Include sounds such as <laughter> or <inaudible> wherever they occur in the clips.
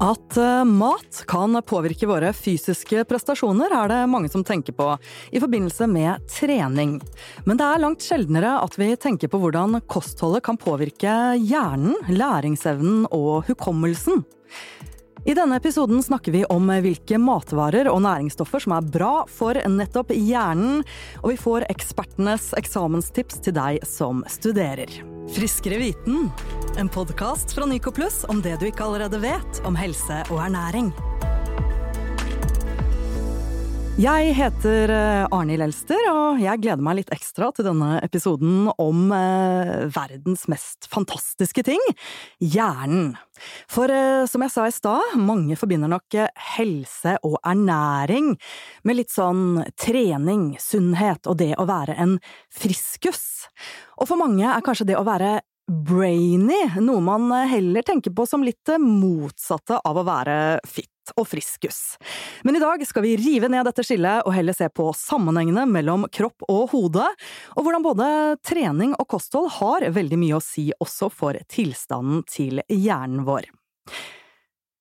At eh, mat kan påvirke våre fysiske prestasjoner, er det mange som tenker på i forbindelse med trening. Men det er langt sjeldnere at vi tenker på hvordan kostholdet kan påvirke hjernen, læringsevnen og hukommelsen. I denne episoden snakker vi om hvilke matvarer og næringsstoffer som er bra for nettopp hjernen, og vi får ekspertenes eksamenstips til deg som studerer. Friskere viten, en podkast fra Nyco Pluss om det du ikke allerede vet om helse og ernæring. Jeg heter eh, Arnhild Elster, og jeg gleder meg litt ekstra til denne episoden om eh, verdens mest fantastiske ting – hjernen. For eh, som jeg sa i stad, mange forbinder nok helse og ernæring med litt sånn trening, sunnhet og det å være en friskus. Og for mange er kanskje det å være brainy noe man eh, heller tenker på som litt motsatte av å være fit og friskus. Men i dag skal vi rive ned dette skillet og heller se på sammenhengene mellom kropp og hode, og hvordan både trening og kosthold har veldig mye å si også for tilstanden til hjernen vår.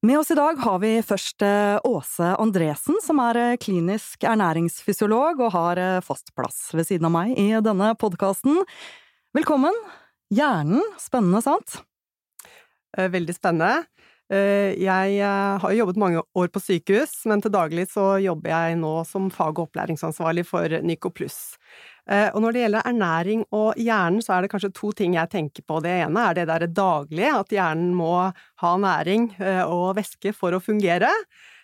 Med oss i dag har vi først Åse Andresen, som er klinisk ernæringsfysiolog og har fast plass ved siden av meg i denne podkasten. Velkommen! Hjernen, spennende, sant? Veldig spennende. Eh, jeg eh, har jobbet mange år på sykehus, men til daglig så jobber jeg nå som fag- og opplæringsansvarlig for Nyco Eh, og når det gjelder ernæring og hjernen, så er det kanskje to ting jeg tenker på. Det ene er det der daglige, at hjernen må ha næring og væske for å fungere.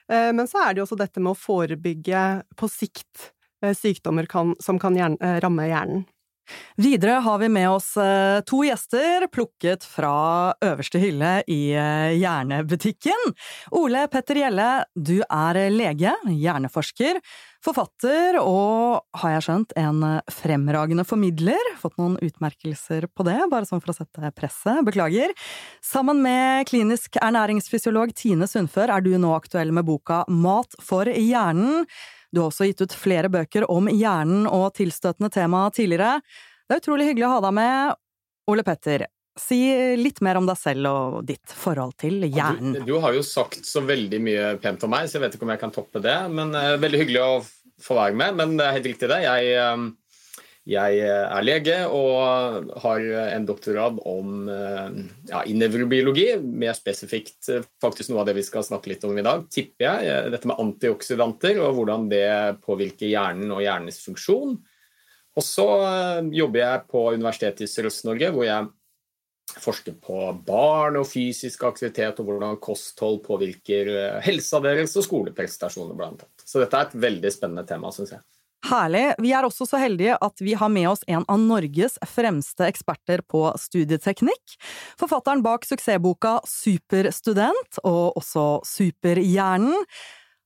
Men så er det jo også dette med å forebygge på sikt sykdommer som kan ramme hjernen. Videre har vi med oss eh, to gjester plukket fra øverste hylle i eh, Hjernebutikken. Ole Petter Gjelle, du er lege, hjerneforsker, forfatter og, har jeg skjønt, en fremragende formidler. Fått noen utmerkelser på det, bare sånn for å sette presset. Beklager. Sammen med klinisk ernæringsfysiolog Tine Sundfør er du nå aktuell med boka Mat for hjernen du har også gitt ut flere bøker om hjernen og tilstøtende tema tidligere. Det er utrolig hyggelig å ha deg med, Ole Petter. Si litt mer om deg selv og ditt forhold til hjernen. Du, du, har jo sagt så veldig mye pent om meg, så jeg vet ikke om jeg kan toppe det. Men uh, Veldig hyggelig å få være med. Men det er helt riktig, det. Jeg, uh, jeg eh, er lege og har en doktorgrad om eh, ja, nevrobiologi, mer spesifikt eh, faktisk noe av det vi skal snakke litt om i dag, tipper jeg. Dette med antioksidanter og hvordan det påvirker hjernen og hjernens funksjon. Og så jobber jeg på Universitetet i Sørøst-Norge, hvor jeg forsker på barn og fysisk aktivitet og hvordan kosthold påvirker helsa deres og skoleprestasjoner, annet. Så dette er et veldig spennende tema, syns jeg. Herlig. Vi er også så heldige at vi har med oss en av Norges fremste eksperter på studieteknikk. Forfatteren bak suksessboka Superstudent, og også Superhjernen.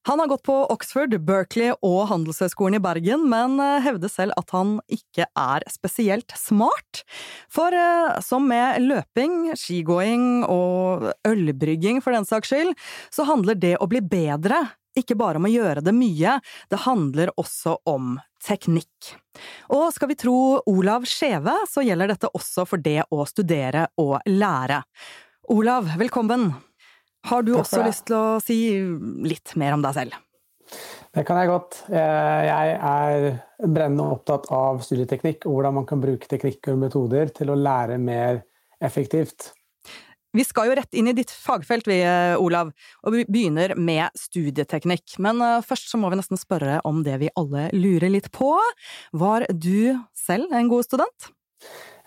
Han har gått på Oxford, Berkeley og Handelshøyskolen i Bergen, men eh, hevder selv at han ikke er spesielt smart. For eh, som med løping, skigåing og ølbrygging for den saks skyld, så handler det å bli bedre ikke bare om å gjøre det mye, det handler også om teknikk. Og skal vi tro Olav Skjeve, så gjelder dette også for det å studere og lære. Olav, velkommen! Har du også lyst til å si litt mer om deg selv? Det kan jeg godt. Eh, jeg er brennende opptatt av studieteknikk og hvordan man kan bruke teknikker og metoder til å lære mer effektivt. Vi skal jo rett inn i ditt fagfelt, vi, eh, Olav, og vi begynner med studieteknikk. Men eh, først så må vi nesten spørre om det vi alle lurer litt på. Var du selv en god student?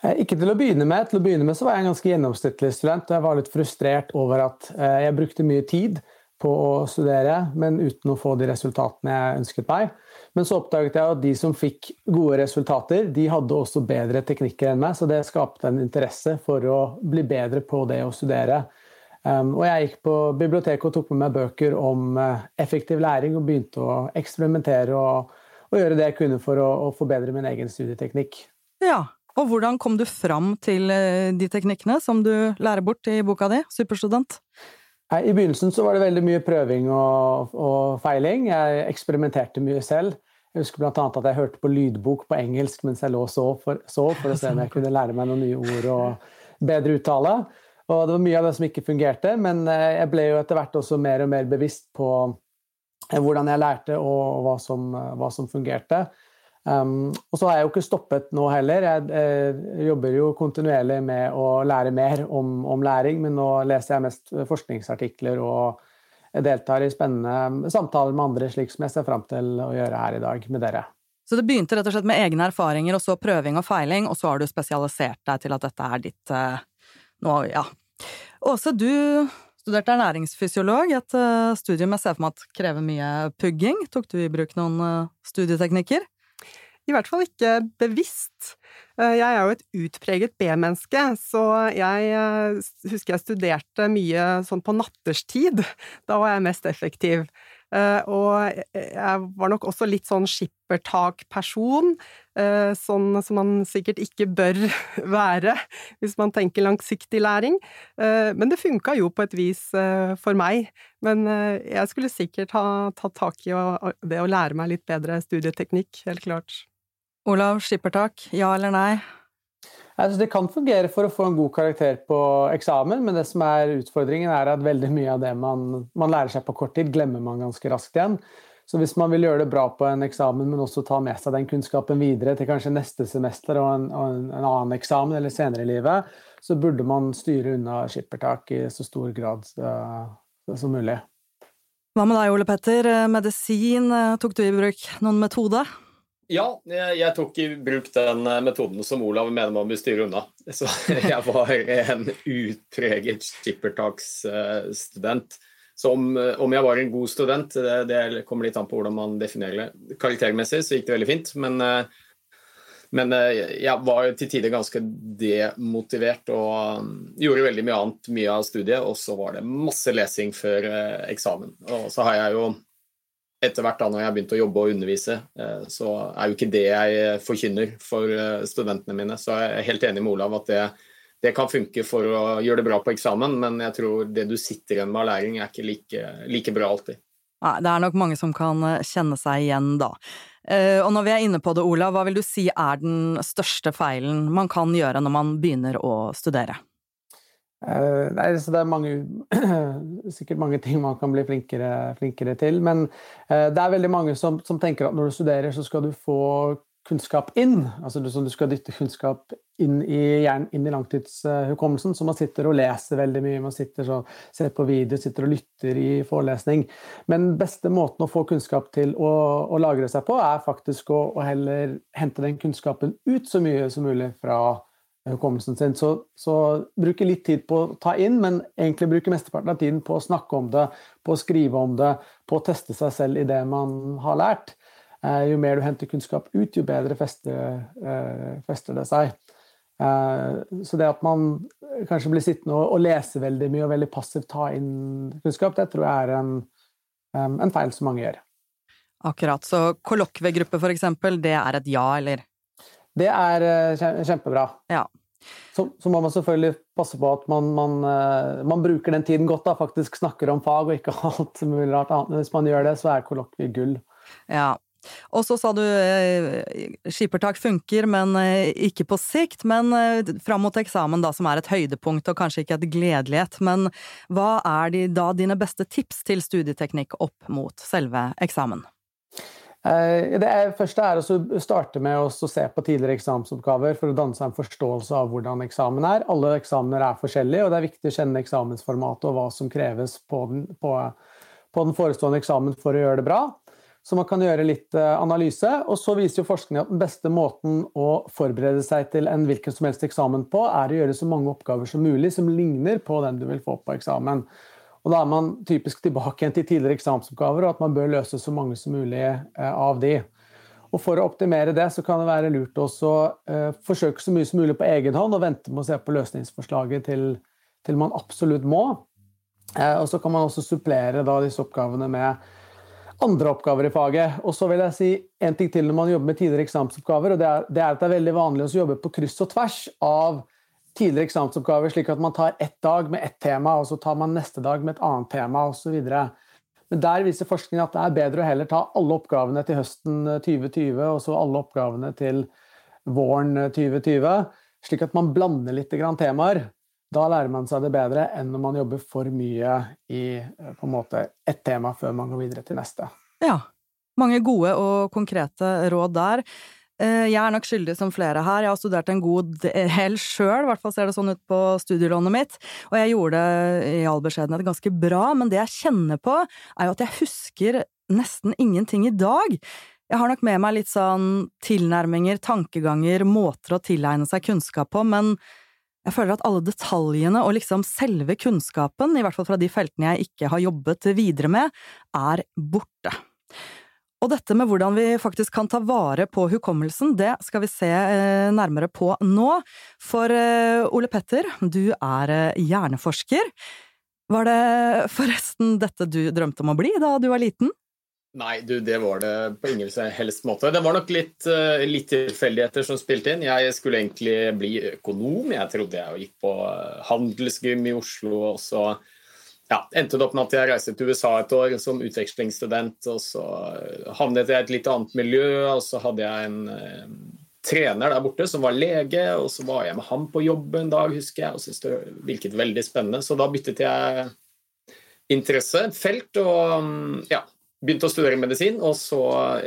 Eh, ikke til å begynne med. Til å begynne med så var jeg en ganske gjennomsnittlig student, og jeg var litt frustrert over at jeg brukte mye tid på å studere, men uten å få de resultatene jeg ønsket meg. Men så oppdaget jeg at de som fikk gode resultater, de hadde også bedre teknikker enn meg, så det skapte en interesse for å bli bedre på det å studere. Um, og jeg gikk på biblioteket og tok med meg bøker om uh, effektiv læring og begynte å eksperimentere og, og gjøre det jeg kunne for å, å, forbedre min egen studieteknikk. Ja, og hvordan kom du fram til uh, de teknikkene som du lærer bort i boka di, Superstudent? I begynnelsen så var det veldig mye prøving og, og feiling. Jeg eksperimenterte mye selv. Jeg husker bl.a. at jeg hørte på lydbok på engelsk mens jeg lå og sov for, sov for å se om jeg kunne lære meg noen nye ord og bedre uttale. Og det var mye av det som ikke fungerte, men jeg ble jo etter hvert også mer og mer bevisst på hvordan jeg lærte og hva som, hva som fungerte. Um, og så har jeg jo ikke stoppet nå heller. Jeg, eh, jobber jo kontinuerlig med å lære mer om, om, læring, men nå leser jeg mest forskningsartikler og deltar i spennende samtaler med andre, slik som jeg ser fram til å gjøre her i dag med dere. Så det begynte rett og slett med egne erfaringer, og så prøving og feiling, og så har du spesialisert deg til at dette er ditt eh, nå, ja. Åse, du studerte ernæringsfysiolog, et uh, studium jeg ser for meg at krever mye pugging. Tok du i bruk noen uh, studieteknikker? I hvert fall ikke bevisst. Eh, jeg er jo et utpreget B-menneske, så jeg eh, husker jeg studerte mye sånn på natterstid. <laughs> Da var jeg mest effektiv. Eh, og jeg var nok også litt sånn skippertak-person, sånn som man sikkert ikke bør <laughs> være hvis man tenker langsiktig læring. Men det funka jo på et vis for meg. Men jeg skulle sikkert ha tatt tak i det å lære meg litt bedre studieteknikk, helt klart. Olav, skippertak, ja eller nei? Altså, det kan fungere for å få en god karakter på eksamen, men det som er utfordringen er at veldig mye av det man, man lærer seg på kort tid, glemmer man ganske raskt igjen. Så hvis man vil gjøre det bra på en eksamen, men også ta med seg den kunnskapen videre til kanskje neste semester og en, og en, en annen eksamen eller senere i livet, så burde man styre unna skippertak i så stor grad uh, som mulig. Hva med deg, Ole Petter? Medisin, eh, tok du i bruk noen metode? Ja, jeg tok i bruk den eh, metoden som Olav mener man bør styre unna. <laughs> Så jeg var en utpreget skippertaksstudent. Så om, om, jeg var en god student, det, det, kommer litt an på hvordan man definerer det. Karaktermessig så gikk det veldig fint, men, eh, men eh, jeg var til tider ganske demotivert og gjorde veldig mye annet mye av studiet. Og så var det masse lesing før eksamen. Og så har jeg jo etter hvert da når jeg har begynt å jobbe og undervise, eh, så er jo ikke det jeg forkynner for eh, studentene mine. Så jeg er helt enig med Olav at det, det kan funke for å gjøre det bra på eksamen, men jeg tror det du sitter igjen med av læring, er ikke like, like bra alltid. Nei, det er nok mange som kan eh, kjenne seg igjen da. Og når vi er inne på det, Olav, hva vil du si er den største feilen man kan gjøre når man begynner å studere? Uh, nei, så det er mange, <clears throat> sikkert mange ting man kan bli flinkere, flinkere til. Men uh, det er veldig mange som, som, tenker at når du studerer, så skal du få kunnskap inn. Altså du, du skal dytte kunnskap inn i hjernen, inn i langtidshukommelsen. Så man sitter og leser veldig mye, man sitter så, ser på video, sitter og lytter i forelesning. Men beste måten å få kunnskap til å, å lagre seg på, er faktisk å, å heller hente den kunnskapen ut så mye som mulig fra hukommelsen sin. Så, så bruke litt tid på å ta inn, men egentlig bruke mesteparten av tiden på å snakke om det, på å skrive om det, på å teste seg selv i det man har lært. Eh, jo mer du henter kunnskap ut, jo bedre fester, eh, fester det seg. Eh, så det at man kanskje blir sittende og, og lese veldig mye og veldig passivt ta inn kunnskap, det tror jeg er en, en feil som mange gjør. Akkurat. Så kollokviegruppe, for eksempel, det er et ja, eller? Det er eh, kjempebra. Ja. Så, så, må man selvfølgelig passe på at man, man, eh, man, bruker den tiden godt. da, Faktisk snakker om fag og ikke <laughs> alt mulig rart annet. Hvis man gjør det, så er kollokvie gull. Ja. Og så sa du eh, skippertak funker, men ikke på sikt. Men fram mot eksamen, da, som er et høydepunkt og kanskje ikke et gledelighet. Men hva er de, da dine beste tips til studieteknikk opp mot selve eksamen? Eh, det første er å starte med å se på tidligere eksamensoppgaver for å danne en forståelse av hvordan eksamen er. Alle eksamener er forskjellige, og det er viktig å kjenne eksamensformatet og hva som kreves på den, på, på den, forestående eksamen for å gjøre det bra. Så man kan gjøre litt eh, analyse. Og så viser jo forskning at den beste måten å forberede seg til en hvilken som helst eksamen på, er å gjøre så mange oppgaver som mulig som ligner på den du vil få på eksamen. Og Da er man typisk tilbake igjen til tidligere eksamensoppgaver, og at man bør løse så mange som mulig eh, av de. Og For å optimere det så kan det være lurt å uh, forsøke så mye som mulig på egen hånd og vente med å se på løsningsforslaget til, til man absolutt må. Uh, og Så kan man også supplere disse oppgavene med andre oppgaver i faget. Og så vil jeg si en ting til når man jobber med tidligere eksamensoppgaver, og det er, det er at det er veldig vanlig å jobbe på kryss og tvers av tidligere eksamensoppgaver, slik at man tar ett dag med ett tema, og så tar man neste dag med et annet tema osv. Men der viser forskningen at det er bedre å heller ta alle oppgavene til høsten 2020 og så alle oppgavene til våren 2020, slik at man blander litt temaer. Da lærer man seg det bedre enn når man jobber for mye i eh, på en måte ett tema før man går videre til neste. Ja. Mange gode og konkrete råd der. Eh, jeg er nok skyldig som flere her. Jeg har studert en god del sjøl, i hvert fall ser det sånn ut på studielånet mitt. Og jeg gjorde det i all beskjedenhet ganske bra, men det jeg kjenner på, er jo at jeg husker nesten ingenting i dag. Jeg har nok med meg litt sånn tilnærminger, tankeganger, måter å tilegne seg kunnskap på, men jeg føler at alle detaljene og liksom selve kunnskapen, i hvert fall fra de feltene jeg ikke har jobbet videre med, er borte. Og dette med hvordan vi faktisk kan ta vare på hukommelsen, det skal vi se eh, nærmere på nå. For eh, Ole Petter, du er eh, hjerneforsker. Var det forresten dette du drømte om å bli da du var liten? Nei, du, det var det på ingen helst måte. Det var nok litt, litt tilfeldigheter som spilte inn. Jeg skulle egentlig bli økonom. Jeg trodde jeg gikk på handelsgym i Oslo. og så ja, endte det opp med at jeg reiste til USA et år som utvekslingsstudent. og Så havnet jeg i et litt annet miljø, og så hadde jeg en eh, trener der borte som var lege. og Så var jeg med ham på jobb en dag, husker jeg, og syntes det virket veldig spennende. Så da byttet jeg interesse, felt, og ja, begynte å studere medisin, og så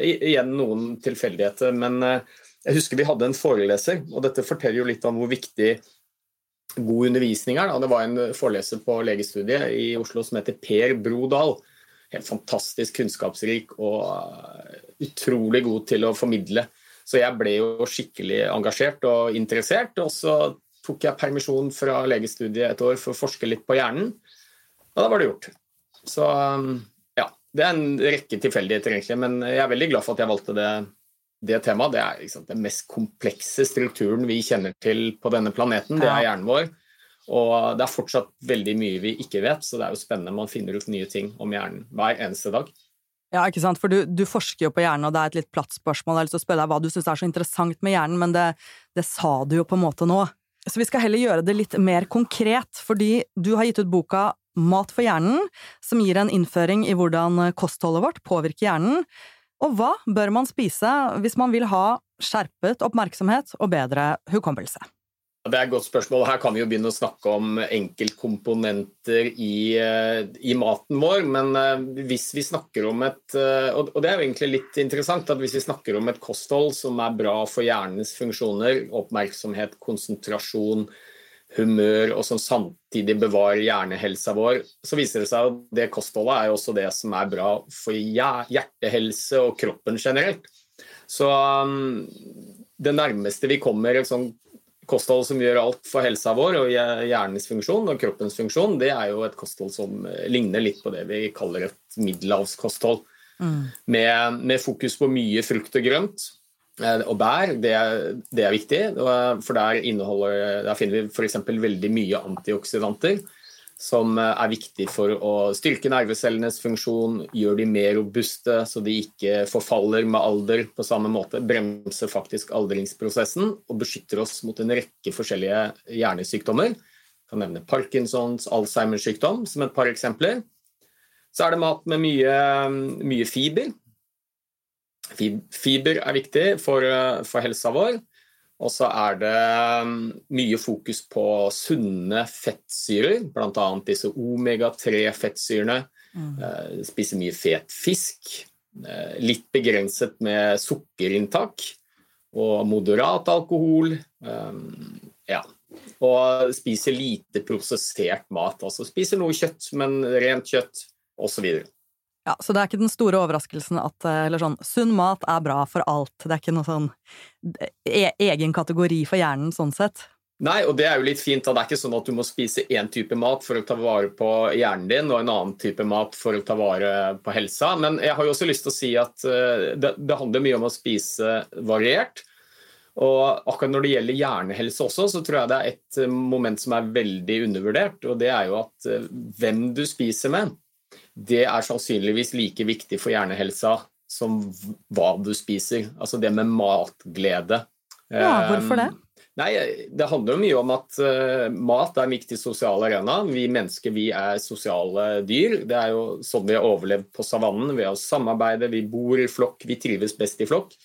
igjen noen tilfeldigheter. Men eh, jeg husker vi hadde en foreleser, og dette forteller jo litt om hvor viktig god undervisning er. Det var en foreleser på legestudiet i Oslo som heter Per Brodal. Helt fantastisk kunnskapsrik og eh, utrolig god til å formidle. Så jeg ble jo skikkelig engasjert og interessert. Og så tok jeg permisjon fra legestudiet et år for å forske litt på hjernen, og da var det gjort. Så ja. det er en rekke tilfeldigheter, egentlig, men jeg er veldig glad for at jeg valgte det, det temaet. Det er liksom, den mest komplekse strukturen vi kjenner til på denne planeten. Det er hjernen vår. Og det er fortsatt veldig mye vi ikke vet, så det er jo spennende. Man finner ut nye ting om hjernen hver eneste dag. Ja, ikke sant, for du, du forsker jo på hjernen, og det er et litt platt spørsmål. Jeg har lyst til å spørre deg hva du syns er så interessant med hjernen, men det, det sa du jo på en måte nå. Så vi skal heller gjøre det litt mer konkret, fordi du har gitt ut boka Mat for hjernen, som gir en innføring i hvordan kostholdet vårt påvirker hjernen. Og hva bør man spise hvis man vil ha skjerpet oppmerksomhet og bedre hukommelse? Det er et godt spørsmål. Her kan vi jo begynne å snakke om enkeltkomponenter i, eh, i maten vår. Men eh, hvis vi snakker om et eh, Og det er jo egentlig litt interessant at hvis vi snakker om et kosthold som er bra for hjernens funksjoner, oppmerksomhet, konsentrasjon, humør, og som samtidig bevarer hjernehelsa vår, så viser det seg at det kostholdet er jo også det som er bra for hjertehelse og kroppen generelt. Så um, det nærmeste vi kommer et sånt kosthold som gjør alt for helsa vår og hjernens funksjon og kroppens funksjon, det er jo et kosthold som eh, ligner litt på det vi kaller et middelhavskosthold. Mm. Med, med fokus på mye frukt og grønt og bær, det er, det er viktig, for der, der finner vi f.eks. veldig mye antioksidanter som eh, er viktig for å styrke nervecellenes funksjon, gjøre de mer robuste så de ikke forfaller med alder på samme måte, bremser faktisk aldringsprosessen og beskytter oss mot en rekke forskjellige hjernesykdommer. Jeg kan nevne Parkinsons, Alzheimers sykdom som et par eksempler. Så er det mat med mye, mye fiber, Fiber er viktig for, eh, for helsa vår. Og så er det mm, mye fokus på sunne fettsyrer, bl.a. disse omega-3-fettsyrene. Mm. Eh, spise mye fet fisk. Eh, litt begrenset med sukkerinntak. Og moderat alkohol. Ja. Og spise lite prosessert mat. Altså spise noe kjøtt, men rent kjøtt, osv. Ja, Så det er ikke den store overraskelsen at eh, eller sånn, sunn mat er bra for alt. Det er ikke noe sånn e egen kategori for hjernen sånn sett. Nei, og det er jo litt fint. Da. Det er ikke sånn at du må spise én type mat for å ta vare på hjernen din, og en annen type mat for å ta vare på helsa. Men jeg har jo også lyst til å si at eh, det, det handler mye om å spise variert. Og akkurat når det gjelder hjernehelse også, så tror jeg det er et eh, moment som er veldig undervurdert, og det er jo at hvem du spiser med det er sannsynligvis like viktig for hjernehelsa som hva du spiser. Altså det med matglede. Ja, hvorfor det? Ehm, nei, Det handler jo mye om at uh, mat er en viktig sosial arena. Vi mennesker vi er sosiale dyr. Det er jo sånn vi har overlevd på savannen. Vi har samarbeidet, vi bor i flokk, vi trives best i flokk.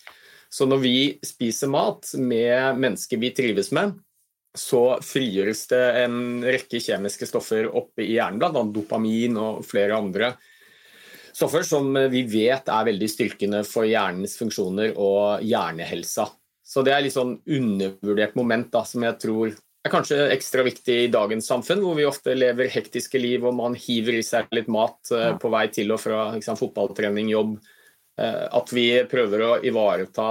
Så når vi spiser mat med mennesker vi trives med, så frigjøres det en rekke kjemiske stoffer oppe i hjernen, bl.a. dopamin og flere andre stoffer som vi vet er veldig styrkende for hjernens funksjoner og hjernehelsa. Så det er litt sånn undervurdert moment da, som jeg tror er kanskje ekstra viktig i dagens samfunn, hvor vi ofte lever hektiske liv og man hiver i seg litt mat uh, på vei til og fra liksom, fotballtrening, jobb. Uh, at vi prøver å ivareta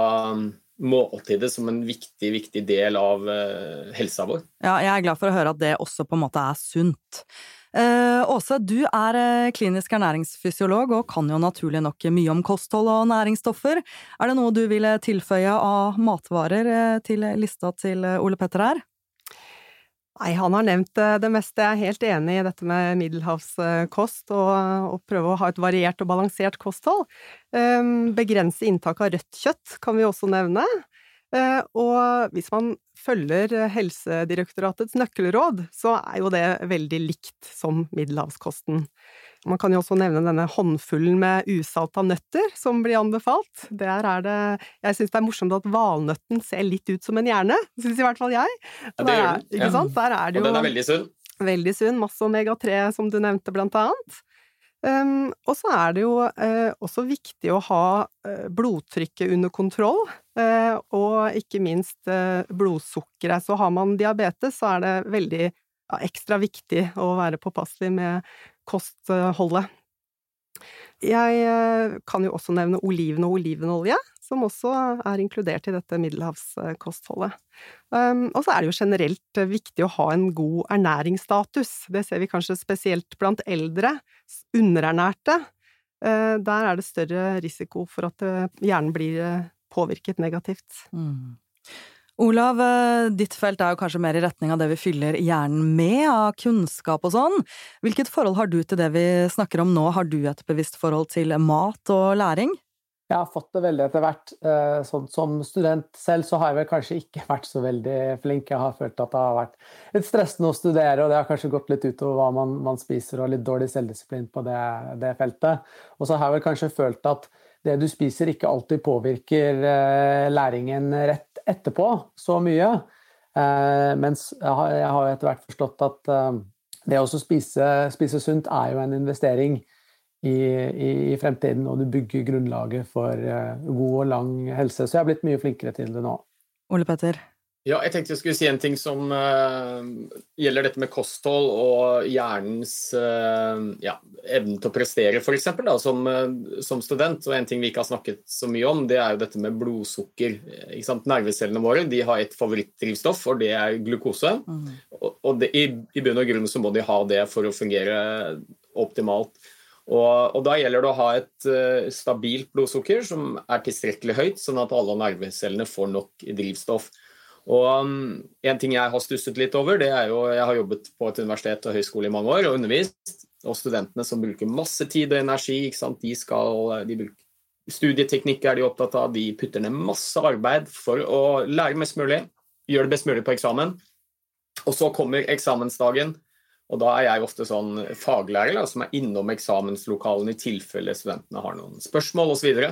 måltidet som en viktig, viktig del av uh, helsa vår. Ja, jeg er glad for å høre at det også på en måte er sunt. Uh, Åse, du er uh, klinisk ernæringsfysiolog og kan jo naturlig nok mye om kosthold og næringsstoffer. Er det noe du ville tilføye av matvarer uh, til lista til Ole Petter her? Nei, han har nevnt det meste. Jeg er helt enig i dette med middelhavskost og, og prøve å ha et variert og balansert kosthold. Um, begrense inntak av rødt kjøtt kan vi også nevne. Uh, og hvis man følger Helsedirektoratets nøkkelråd, så er jo det veldig likt som middelhavskosten. Man kan jo også nevne denne håndfullen med usalta nøtter som blir anbefalt. Der er det Jeg syns det er morsomt at valnøtten ser litt ut som en hjerne, syns i hvert fall jeg. Ja, det gjør den. Ikke sant? Der er det jo Og den er veldig sunn. Veldig sunn. Masse omega-3, som du nevnte, blant annet. Um, og så er det jo uh, også viktig å ha uh, blodtrykket under kontroll, uh, og ikke minst blodsukkeret. Så har man diabetes, så er det veldig ekstra viktig å være påpasselig med kostholdet. Jeg eh, kan jo også nevne oliven og olivenolje, som også er inkludert i dette middelhavskostholdet. Um, og så er det jo generelt viktig å ha en god ernæringsstatus. Det ser vi kanskje spesielt blant eldre, underernærte. Uh, der er det større risiko for at uh, hjernen blir påvirket negativt. Mm. Olav, eh, ditt felt er jo kanskje mer i retning av det vi fyller hjernen med av kunnskap og sånn. Hvilket forhold har du til det vi snakker om nå? Har du et bevisst forhold til mat og læring? Jeg har fått det veldig etter hvert. Eh, sånn, som student selv så har jeg vel kanskje ikke <laughs> vært så veldig flink. Jeg har følt at det har vært litt stressende å studere, og det har kanskje gått litt utover hva man, man spiser, og litt dårlig selvdisiplin på det, det feltet. Og så har jeg vel kanskje følt at det du spiser, ikke alltid påvirker eh, læringen rett etterpå så mye. Eh, mens jeg har, har etter hvert forstått at eh, det å spise, spise, sunt er jo en investering i, i, i, fremtiden, og du bygger grunnlaget for eh, god og lang helse. Så jeg har blitt mye flinkere til det nå. Ole Petter? Ja, jeg tenkte jeg skulle si en ting som uh, gjelder dette med kosthold og hjernens uh, ja, evne til å prestere, f.eks. Som, uh, som student. Og en ting vi ikke har snakket så mye om, det er jo dette med blodsukker. Nervecellene våre de har et favorittdrivstoff, og det er glukose. Mm. Og, og det, i, i bunn og grunn så må de ha det for å fungere optimalt. Og, og, Da gjelder det å ha et uh, stabilt blodsukker som er tilstrekkelig høyt, sånn at alle nervecellene får nok drivstoff. Og um, En ting jeg har stusset litt over, det er jo Jeg har jobbet på et universitet og høyskole i mange år og undervist. Og studentene som bruker masse tid og energi. ikke sant? De skal, de bruker, studieteknikk er de opptatt av. De putter ned masse arbeid for å lære mest mulig. Gjøre det best mulig på eksamen. Og så kommer eksamensdagen. Og da er jeg ofte sånn faglærer da, som er innom eksamenslokalene i tilfelle studentene har noen spørsmål osv. Og, så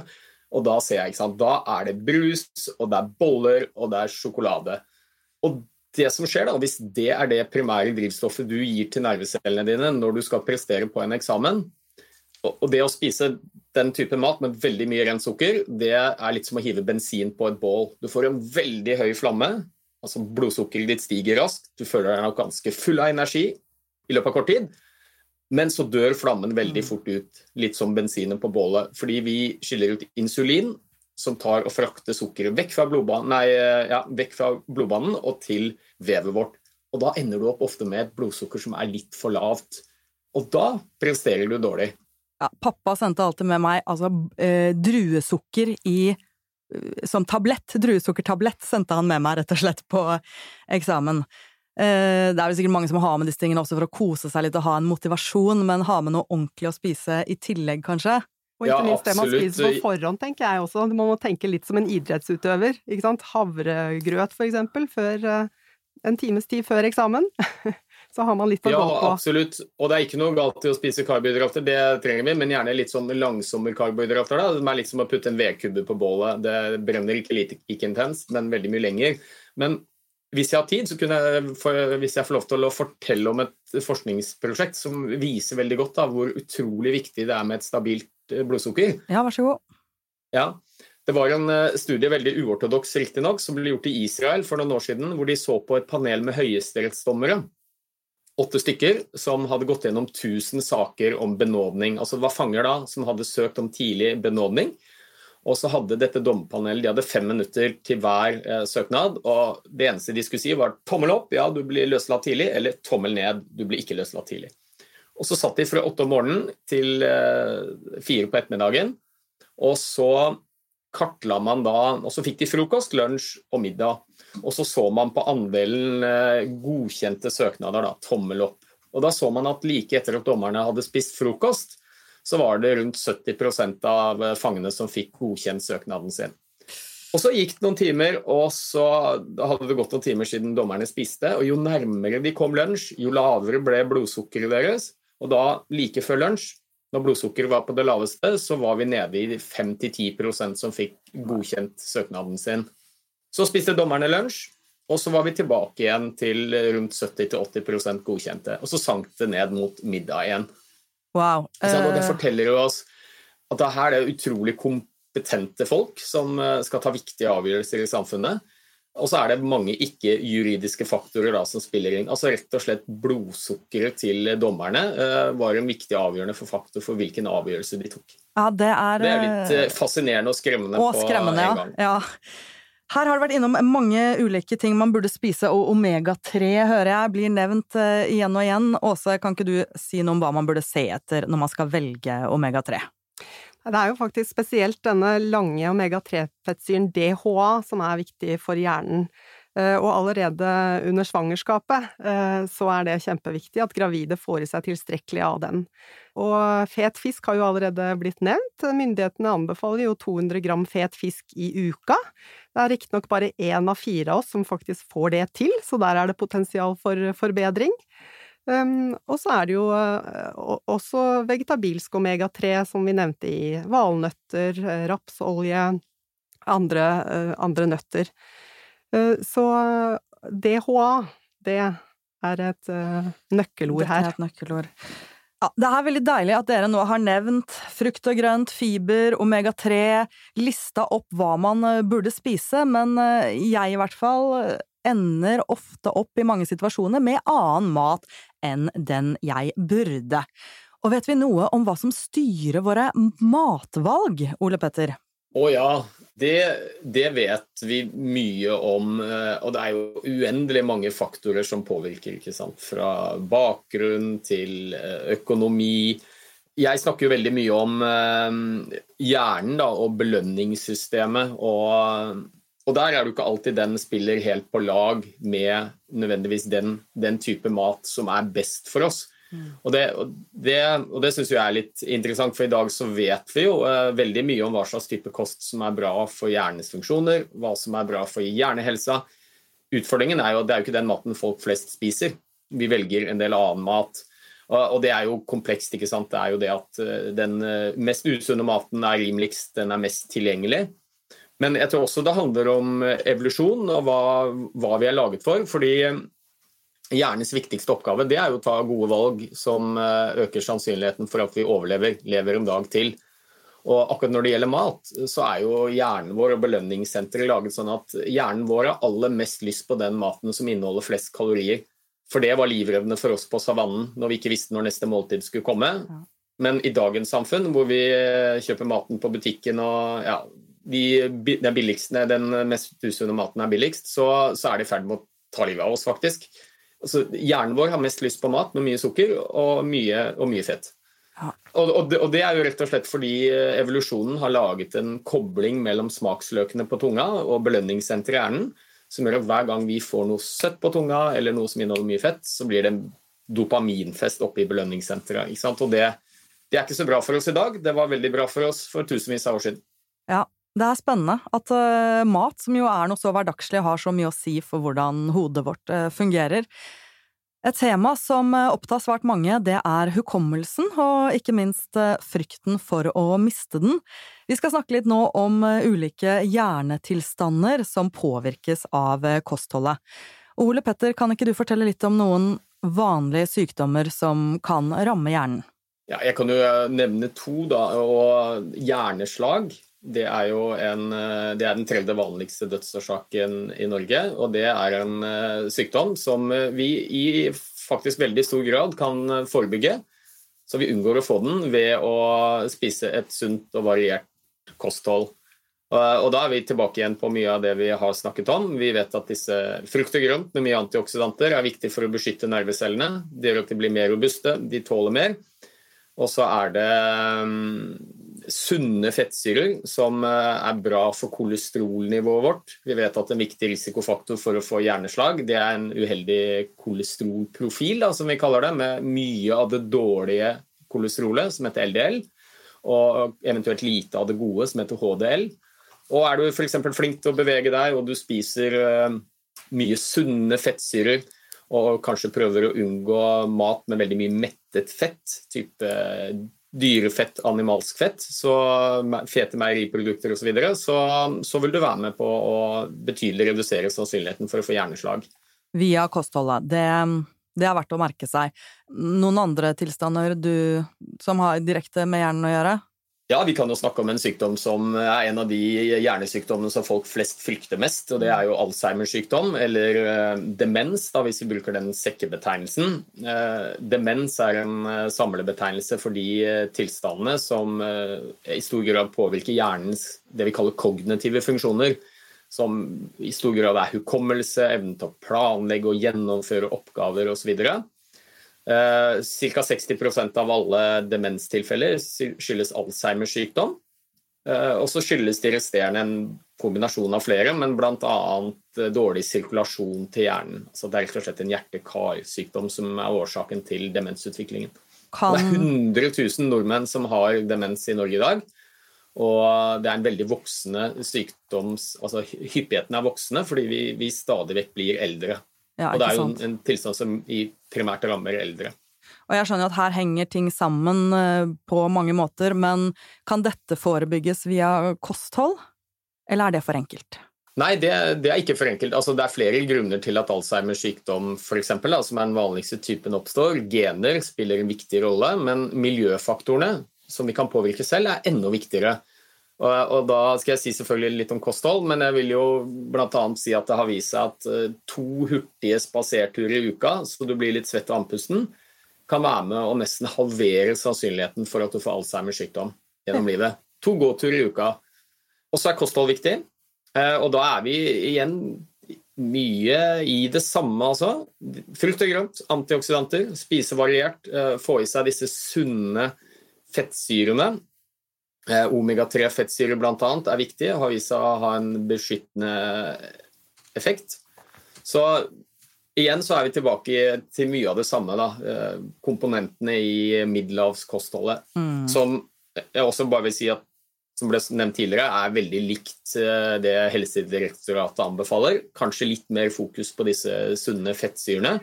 og da ser jeg, ikke sant, da er det brus, og det er boller, og det er sjokolade. Og det som skjer da, Hvis det er det primære drivstoffet du gir til nervecellene dine når du skal prestere på en eksamen, og det å spise den type mat med veldig mye rent sukker, det er litt som å hive bensin på et bål. Du får en veldig høy flamme, altså blodsukkeret ditt stiger raskt, du føler deg nok ganske full av energi i løpet av kort tid. Men så dør flammen veldig mm. fort ut, litt som bensinen på bålet. Fordi vi skiller ut insulin, som tar og frakter sukkeret vekk fra, blodbanen, nei, ja, vekk fra blodbanen og til vevet vårt. Og da ender du opp ofte med et blodsukker som er litt for lavt. Og da presterer du dårlig. Ja, pappa sendte alltid med meg altså, eh, druesukker i eh, som tablett, druesukkertablett, sendte han med meg rett og slett på eksamen. Eh, det er vel sikkert mange som har med disse tingene også for å kose seg litt og ha en motivasjon, men ha med noe ordentlig å spise i tillegg, kanskje? Og ikke minst det man spiser på forhånd, tenker jeg også. Man må tenke litt som en idrettsutøver. ikke sant? Havregrøt, for eksempel, før, eh, en times tid før eksamen. <laughs> Så har man litt å ja, gå på. Ja, absolutt. Og det er ikke noe galt i å spise karbohydrater, det trenger vi, men gjerne litt sånn langsomme karbohydrater. da. Det er litt som å putte en vedkubbe på bålet. Det brenner ikke, litt, ikke intenst, men veldig mye lenger. Men hvis jeg har tid, så kunne jeg, for, hvis jeg får lov til å fortelle om et forskningsprosjekt som viser veldig godt da, hvor utrolig viktig det er med et stabilt eh, blodsukker. Ja, vær så god. Ja, Det var en eh, studie, veldig uortodoks riktignok, som ble gjort i Israel for noen år siden, hvor de så på et panel med høyesterettsdommere. Åtte stykker som hadde gått gjennom 1000 saker om benådning. Altså det var fanger da som hadde søkt om tidlig benådning og så hadde dette dommerpanelet de hadde fem minutter til hver eh, søknad. og Det eneste de skulle si, var tommel opp, ja, du blir løslatt tidlig, eller tommel ned, du blir ikke løslatt tidlig. Og Så satt de fra åtte om morgenen til eh, fire på ettermiddagen. Og så kartla man da Og så fikk de frokost, lunsj og middag. Og så så man på andelen eh, godkjente søknader, da, tommel opp. Og da så man at like etter at dommerne hadde spist frokost, så var det rundt 70% av fangene som fikk godkjent søknaden sin. Og Så gikk det noen timer, og så hadde det gått noen timer siden dommerne spiste. og Jo nærmere de kom lunsj, jo lavere ble blodsukkeret deres. Og da, like før lunsj, når blodsukkeret var på det laveste, så var vi nede i 5-10 som fikk godkjent søknaden sin. Så spiste dommerne lunsj, og så var vi tilbake igjen til rundt 70-80% godkjente. Og så sank det ned mot middag igjen. Wow. Og det Eh, forteller jo oss at det her er utrolig kompetente folk som eh, skal ta viktige avgjørelser i samfunnet. Og så er det mange ikke-juridiske faktorer da, som spiller inn. Altså Rett og slett blodsukkeret til dommerne uh, var en viktig avgjørende for faktor for hvilken avgjørelse de tok. ja, det er, Det er litt uh, fascinerende og skremmende Og på en ja. gang. ja. Her har det vært innom mange ulike ting man burde spise, og omega-3 hører jeg blir nevnt eh, igjen og igjen. Åse, kan ikke du si noe om hva man burde se etter når man skal velge omega-3? Det er jo faktisk spesielt denne lange omega-3-fettsyren DHA som er viktig for hjernen. Eh, Og allerede under svangerskapet eh, så er det kjempeviktig at gravide får i seg tilstrekkelig av den. Og fet fisk har jo allerede blitt nevnt. Myndighetene anbefaler jo 200 gram fet fisk i uka. Det er riktignok bare én av fire av oss som faktisk får det til, så der er det potensial for forbedring. Um, og så er det jo uh, også vegetabilsk omega-3, som vi nevnte i valnøtter, rapsolje, andre, uh, andre nøtter. Uh, så DHA, det er et nøkkelord her. Dette er et nøkkelord. Ja, det er veldig deilig at dere nå har nevnt frukt og grønt, fiber, omega-3, lista opp hva man eh, burde spise, men eh, jeg i hvert fall eh, ender ofte opp i mange situasjoner med annen mat enn den jeg burde. Og vet vi noe om hva som styrer våre matvalg, Ole Petter? Å ja, det, det vet vi mye om. eh, Og det er jo uendelig mange faktorer som påvirker. ikke sant? Fra bakgrunn til eh, økonomi. Jeg snakker jo veldig mye om eh, hjernen da, og belønningssystemet. Og, og der er det ikke alltid den spiller helt på lag med nødvendigvis den, den type mat som er best for oss. Og det, og det, det syns jeg er litt interessant, for i dag så vet vi jo eh, veldig mye om hva slags type kost som er bra for hjernens funksjoner, hva som er bra for hjernehelsa. Utfordringen er jo at det er jo ikke den maten folk flest spiser. Vi velger en del annen mat. Og det er jo komplekst. ikke sant? Det er jo det at eh, den eh, mest usunne maten er rimeligst, den er mest tilgjengelig. Men jeg tror også det handler om eh, evolusjon og hva, hva vi er laget for. fordi Hjernens viktigste oppgave det er jo å ta gode valg som eh, øker sannsynligheten for at vi overlever, lever en dag til. Og akkurat når det gjelder mat, så er jo hjernen vår og belønningssenteret laget sånn at hjernen vår har aller mest lyst på den maten som inneholder flest kalorier. For det var livreddende for oss på savannen når vi ikke visste når neste måltid skulle komme. Men i dagens samfunn, hvor vi eh, kjøper maten på butikken og ja, de, den, den mest usunne maten er billigst, så, så er det i ferd med å ta livet av oss, faktisk. Altså, hjernen vår har mest lyst på mat med mye sukker og mye, og mye fett. Ja. Og, og, det, og, det, er jo rett og slett fordi evolusjonen har laget en kobling mellom smaksløkene på tunga og belønningssenteret i hjernen, som gjør at hver gang vi får noe søtt på tunga eller noe som inneholder mye fett, så blir det en dopaminfest oppe i belønningssenteret. Og det, det er ikke så bra for oss i dag. Det var veldig bra for oss for tusenvis av år siden. Ja, det er spennende at uh, mat, som jo er noe så hverdagslig, har så mye å si for hvordan hodet vårt uh, fungerer. Et tema som uh, opptar svært mange, det er hukommelsen, og ikke minst frykten for å miste den. Vi skal snakke litt nå om ulike hjernetilstander som påvirkes av kostholdet. Ole Petter, kan ikke du fortelle litt om noen vanlige sykdommer som kan ramme hjernen? Ja, jeg kan jo nevne to, da. Og hjerneslag. Det er jo en, det er den tredje vanligste dødsårsaken i Norge. Og det er en eh, sykdom som vi i faktisk veldig stor grad kan forebygge. Så vi unngår å få den ved å spise et sunt og variert kosthold. Og Da er vi tilbake igjen på mye av det vi har snakket om. Vi vet at disse frukt og grønt med mye antioksidanter er viktig for å beskytte nervecellene. Det gjør at de blir mer robuste, de tåler mer. Og så er det um, sunne fettsyrer som uh, er bra for kolesterolnivået vårt. Vi vet at en viktig risikofaktor for å få hjerneslag det er en uheldig kolesterolprofil, da, som vi kaller det, med mye av det dårlige kolesterolet, som heter LDL, og eventuelt lite av det gode, som heter HDL. Og er du f.eks. flink til å bevege deg, og du spiser uh, mye sunne fettsyrer, og kanskje prøver å unngå mat med veldig mye mettet fett, type dyrefett, animalsk fett, så fete meieriprodukter osv., så, videre, så så vil du være med på å betydelig redusere sannsynligheten for å få hjerneslag. Via kostholdet. Det, det er verdt å merke seg. Noen andre tilstander du, som har direkte med hjernen å gjøre? Ja, Vi kan jo snakke om en sykdom som er en av de hjernesykdommene som folk flest frykter mest. og Det er jo Alzheimers sykdom, eller uh, demens, da, hvis vi bruker den sekkebetegnelsen. Uh, demens er en uh, samlebetegnelse for de tilstandene som i stor grad påvirker hjernens det vi kaller kognitive funksjoner. Som i stor grad er hukommelse, evnen til å planlegge og gjennomføre oppgaver osv. Uh, Ca. 60% av alle demenstilfeller skyldes Alzheimers sykdom. Uh, og så skyldes de resterende en kombinasjon av flere, men bl.a. Eh, dårlig sirkulasjon til hjernen. Altså det er rett og slett en hjerte-karsykdom som er årsaken til demensutviklingen. Kan... Det er 100 000 nordmenn som har demens i Norge i dag. Og det er en veldig voksende sykdoms... Altså hyppigheten er voksende fordi vi, vi stadig vekk blir eldre. Ja, og det er jo en, en, tilstand som i primært rammer eldre. Og jeg skjønner at her henger ting sammen eh, på mange måter, men kan dette forebygges via kosthold, eller er det for enkelt? Nei, det, det er ikke for enkelt. Altså, det er flere grunner til at Alzheimers sykdom for eksempel, da, som er den vanligste typen oppstår. Gener spiller en viktig rolle, men miljøfaktorene som vi kan påvirke selv, er enda viktigere. Og, da skal jeg si selvfølgelig litt om kosthold, men jeg vil jo bl.a. si at det har vist seg at uh, to hurtige spaserturer i uka, så du blir litt svett av andpusten, kan være med å nesten halvere sannsynligheten for at du får Alzheimers sykdom gjennom livet. To gåturer i uka. Og så er kosthold viktig, uh, og da er vi igjen mye i det samme, altså. Frukt og grønt, antioksidanter, spise variert, uh, få i seg disse sunne fettsyrene Eh, omega-3-fettsyre bl.a. er viktig og har vist seg å ha en beskyttende effekt. Så igjen så er vi tilbake til mye av det samme. Da. Eh, komponentene i middelhavskostholdet. Mm. Som jeg også bare vil si at som ble nevnt tidligere, er veldig likt eh, det Helsedirektoratet anbefaler. Kanskje litt mer fokus på disse sunne fettsyrene.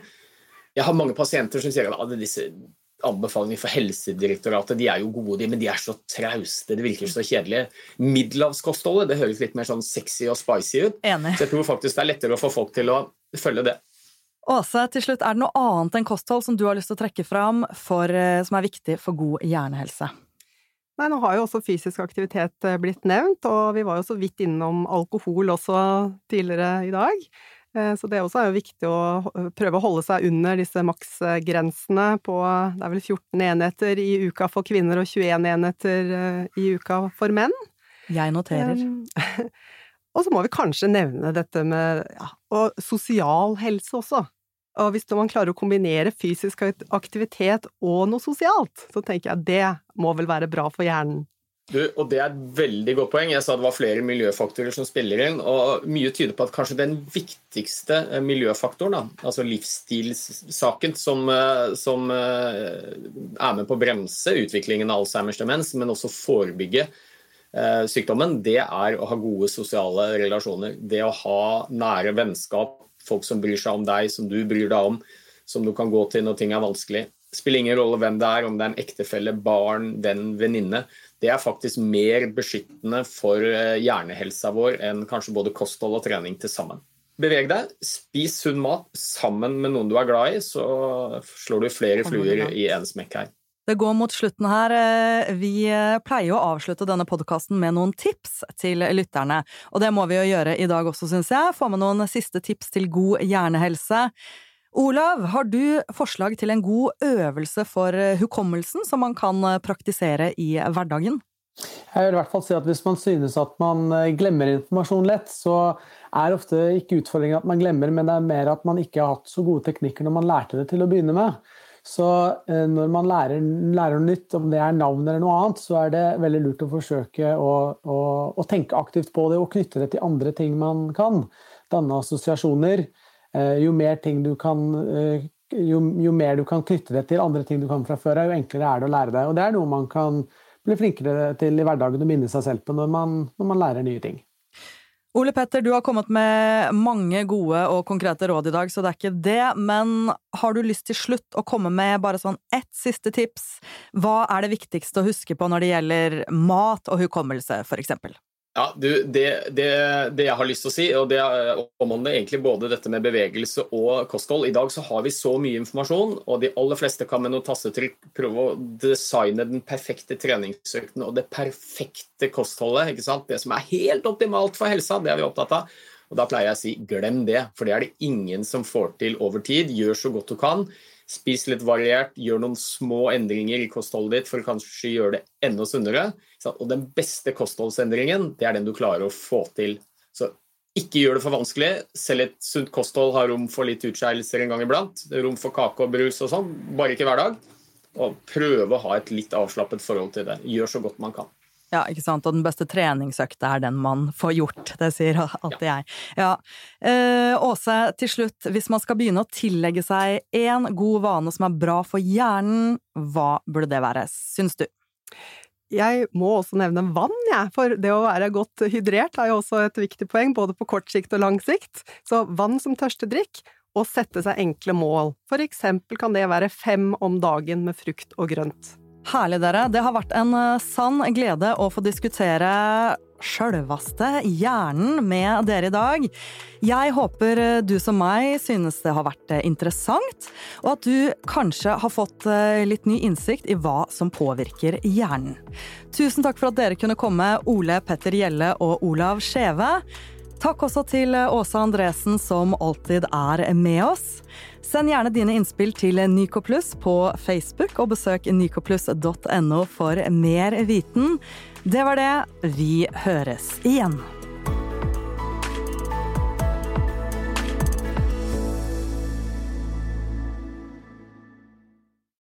Jeg har mange pasienter som sier at disse anbefalinger for Helsedirektoratet de er jo gode, de, men de er så trauste. Det virker så kjedelig. Middelhavskostholdet det høres litt mer sånn sexy og spicy ut. Enig. Så jeg tror faktisk det er lettere å få folk til å følge det. Åse, til slutt, er det noe annet enn kosthold som du har lyst til å trekke fram for, eh, som er viktig for god hjernehelse? Nei, nå har jo også fysisk aktivitet eh, blitt nevnt, og vi var jo så vidt innom alkohol også tidligere i dag. Eh, så det også er jo viktig å prøve å holde seg under disse maksgrensene på Det er vel 14 enheter i uka for kvinner og 21 enheter eh, i uka for menn. Jeg noterer. <laughs> og så må vi kanskje nevne dette med ja, og sosial helse også. Og hvis man klarer å kombinere fysisk aktivitet og noe sosialt, så tenker jeg det må vel være bra for hjernen. Du, og Det er et veldig godt poeng. Jeg sa det var flere miljøfaktorer som spiller inn. og Mye tyder på at kanskje den viktigste eh, miljøfaktoren, da, altså livsstilssaken, som, eh, som, eh, er med på å bremse utviklingen av Alzheimers demens, men også forebygge sykdommen, det er å ha gode sosiale relasjoner. Det å ha nære vennskap, folk som bryr seg om deg, som du bryr deg om, som du kan gå til når ting er vanskelig. Spiller ingen rolle hvem det er, om det er en ektefelle, barn, venn, venninne det er faktisk mer beskyttende for eh, hjernehelsa vår enn kanskje både kosthold og trening til sammen. beveg deg. Spis sunn mat sammen med noen du er glad i, så slår du flere fluer i en smekk her. Det går mot slutten her. Eh, vi eh, pleier å avslutte denne podkasten med noen tips til lytterne, og det må vi jo gjøre i dag også, syns jeg. Få med noen siste tips til god hjernehelse. Olav, har du forslag til en god øvelse for eh, hukommelsen som man kan praktisere i hverdagen? Jeg vil i hvert fall si at Hvis man synes at man glemmer informasjon lett, så er ofte ikke utfordringen at man glemmer, men det er mer at man ikke har hatt så gode teknikker når man lærte det til å begynne med. Så eh, når man lærer, lærer, noe nytt, om det er navn eller noe annet, så er det veldig lurt å forsøke å, å, å tenke aktivt på det og knytte det til andre ting man kan. Danne assosiasjoner. Eh, jo mer, kan, eh, jo, jo mer du kan knytte det til andre ting du kan fra før, jo enklere er det å lære deg. Og det er noe man kan bli flinkere til i hverdagen og minne seg selv på når man, når man lærer nye ting. Ole Petter, du har kommet med mange gode og konkrete råd i dag, så det er ikke det. Men har du lyst til slutt å komme med bare sånn ett siste tips? Hva er det viktigste å huske på når det gjelder mat og hukommelse, for eksempel? Ja, du, det, det, det, jeg har lyst til å si, og det omhandler egentlig både dette med bevegelse og kosthold. I dag så har vi så mye informasjon, og de aller fleste kan med noe tastetrykk prøve å designe den perfekte treningsøkten og det perfekte kostholdet. ikke sant? Det som er helt optimalt for helsa, det er vi opptatt av. Og Da pleier jeg å si glem det, for det er det ingen som får til over tid. Gjør så godt du kan. Spis litt variert, gjør noen små endringer i kostholdet ditt for å kanskje gjøre det enda sunnere. Og den beste kostholdsendringen, det er den du klarer å få til. Så ikke gjør det for vanskelig. Selv et sunt kosthold har rom for litt utskeielser en gang iblant. Rom for kake og brus og sånn, bare ikke hver dag. Og prøve å ha et litt avslappet forhold til det. Gjør så godt man kan. Ja, ikke sant. Og den beste treningsøkta er den man får gjort. Det sier alltid jeg. Ja. Eh, Åse, til slutt, hvis man skal begynne å tillegge seg én god vane som er bra for hjernen, hva burde det være, syns du? Jeg må også nevne vann, jeg, ja. for det å være godt hydrert er jo også et viktig poeng, både på kort sikt og lang sikt. Så vann som tørstedrikk, og sette seg enkle mål. For eksempel kan det være fem om dagen med frukt og grønt. Herlig, dere. Det har vært en eh, sann glede å få diskutere sjølvaste hjernen med dere i dag. Jeg håper eh, du som meg synes det har vært eh, interessant, og at du kanskje har fått litt ny innsikt i hva som påvirker hjernen. Tusen takk for at dere kunne komme, Ole Petter Gjelle og Olav Skjeve. Takk også til Åsa Andresen, som alltid er med oss. Send gjerne dine innspill til Nycoplus på Facebook, og besøk nycoplus.no for mer viten. Det var det. Vi høres igjen.